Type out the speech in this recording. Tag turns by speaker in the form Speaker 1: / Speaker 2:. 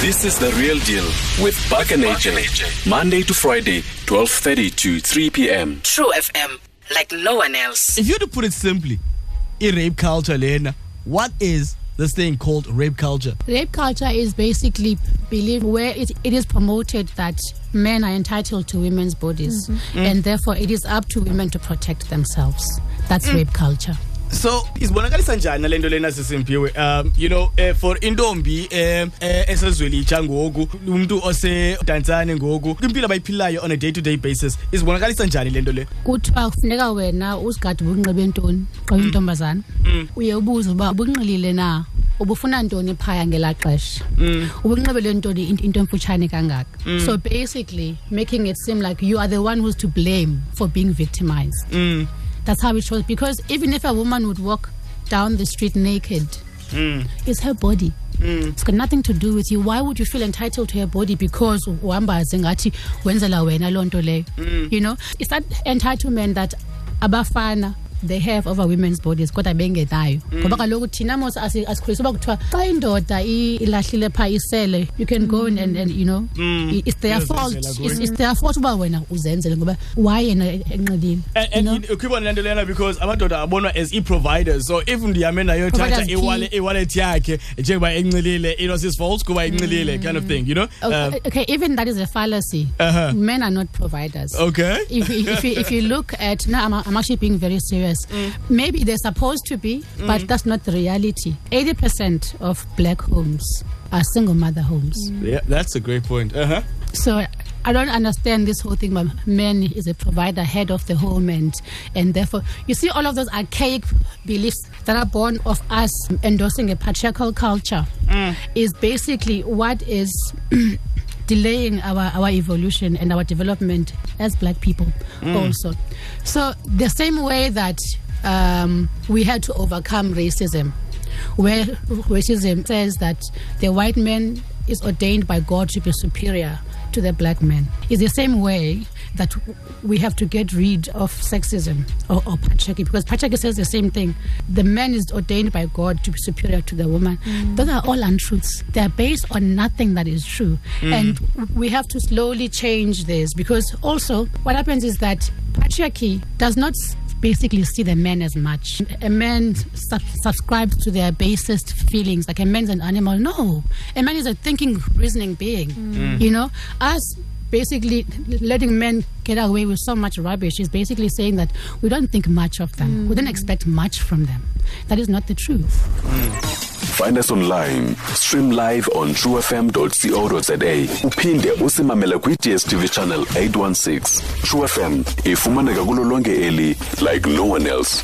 Speaker 1: This is the real deal with Buck and AJ. Monday to Friday, 12:30 to 3 p.m.
Speaker 2: True FM, like no one else.
Speaker 3: If you were to put it simply, in rape culture, Lena, what is this thing called rape culture?
Speaker 4: Rape culture is basically belief where it, it is promoted that men are entitled to women's bodies mm-hmm. and therefore it is up to women to protect themselves. That's mm. rape culture.
Speaker 3: So izibonakalisa njani le nto lena sisimpiwe? Um you know uh, for intombi um uh, esezwelitsha ngoku umntu osedantsane ngoku kwimpilo abayiphilayo on a day to day basis izibonakalisa njani le nto le?
Speaker 4: Kuthiwa kufuneka wena uzigade ubunxibe ntoni xa uyintombazana uye ubuze uba ubunxilile na? Ubufuna ntoni phaya ngelaa xesha? Ubunxibele ntoni int- into emfutshane kangaka? So basically making it seem like you are the one who's to blame for being victimized that's how it shows. Because even if a woman would walk down the street naked hmm. it's her body. Hmm. It's got nothing to do with you. Why would you feel entitled to her body? Because uhambaze ngathi wenzela wena loo nto leyo? Hmm. You know, it's that entitlement that abafana they have over women's bodies kodwa bengenayo ngoba kaloku thina mos asi- asikhulisa uba kuthiwa xa indoda ilahlile phaa isele you can go and, and, and you know i- it's their fault it's, it's their fault uba wena uzenzele ngoba why yena enxilile
Speaker 3: And,
Speaker 4: you
Speaker 3: and
Speaker 4: know?
Speaker 3: you- ukhibona le nto lena because amadoda abonwa as i-providers so if
Speaker 4: Providers key.
Speaker 3: iwale- iwallet yakhe njengoba enxilile it was his fault kuba enxilile kind of thing you know
Speaker 4: Okay,
Speaker 3: um,
Speaker 4: okay, even that is a fallacy.
Speaker 3: Uh-huh.
Speaker 4: Men are not providers.
Speaker 3: okay
Speaker 4: If, you- if, you, if you look at now, I'm, I'm actually being very serious. Mm. Maybe they're supposed to be, mm. but that's not the reality. 80% of black homes are single mother homes. Mm.
Speaker 3: yeah that's a great point uh-huh
Speaker 4: So I don't understand this whole thing. But men is a provider, head of the home, and and therefore you see all of those archaic beliefs that are born of us endorsing a patriarchal culture is basically what is. delaying our, our evolution and our development as black people also. So the same way that um, we had to overcome racism where racism says that the white man is ordained by God to be superior to the black man. It's the same way that we have to get rid of sexism or, or patriarchy because patriarchy says the same thing. The man is ordained by God to be superior to the woman. Mm. Those are all untruths. They are based on nothing that is true. Mm. And we have to slowly change this because also what happens is that patriarchy does not basically see the man as much. A man sub- subscribes to their basest feelings, like a man's an animal. No, a man is a thinking, reasoning being. Mm. You know, us basically letting men get away with so much rubbish is basically saying that we don't think much of them. We mm. don't expect much from them. That is not the truth. Mm.
Speaker 1: Find us online. Stream live on truefm.co.za. Uphinde usimamele kwi-DSTV channel 816. True FM ifumaneka kulo eli like no one else.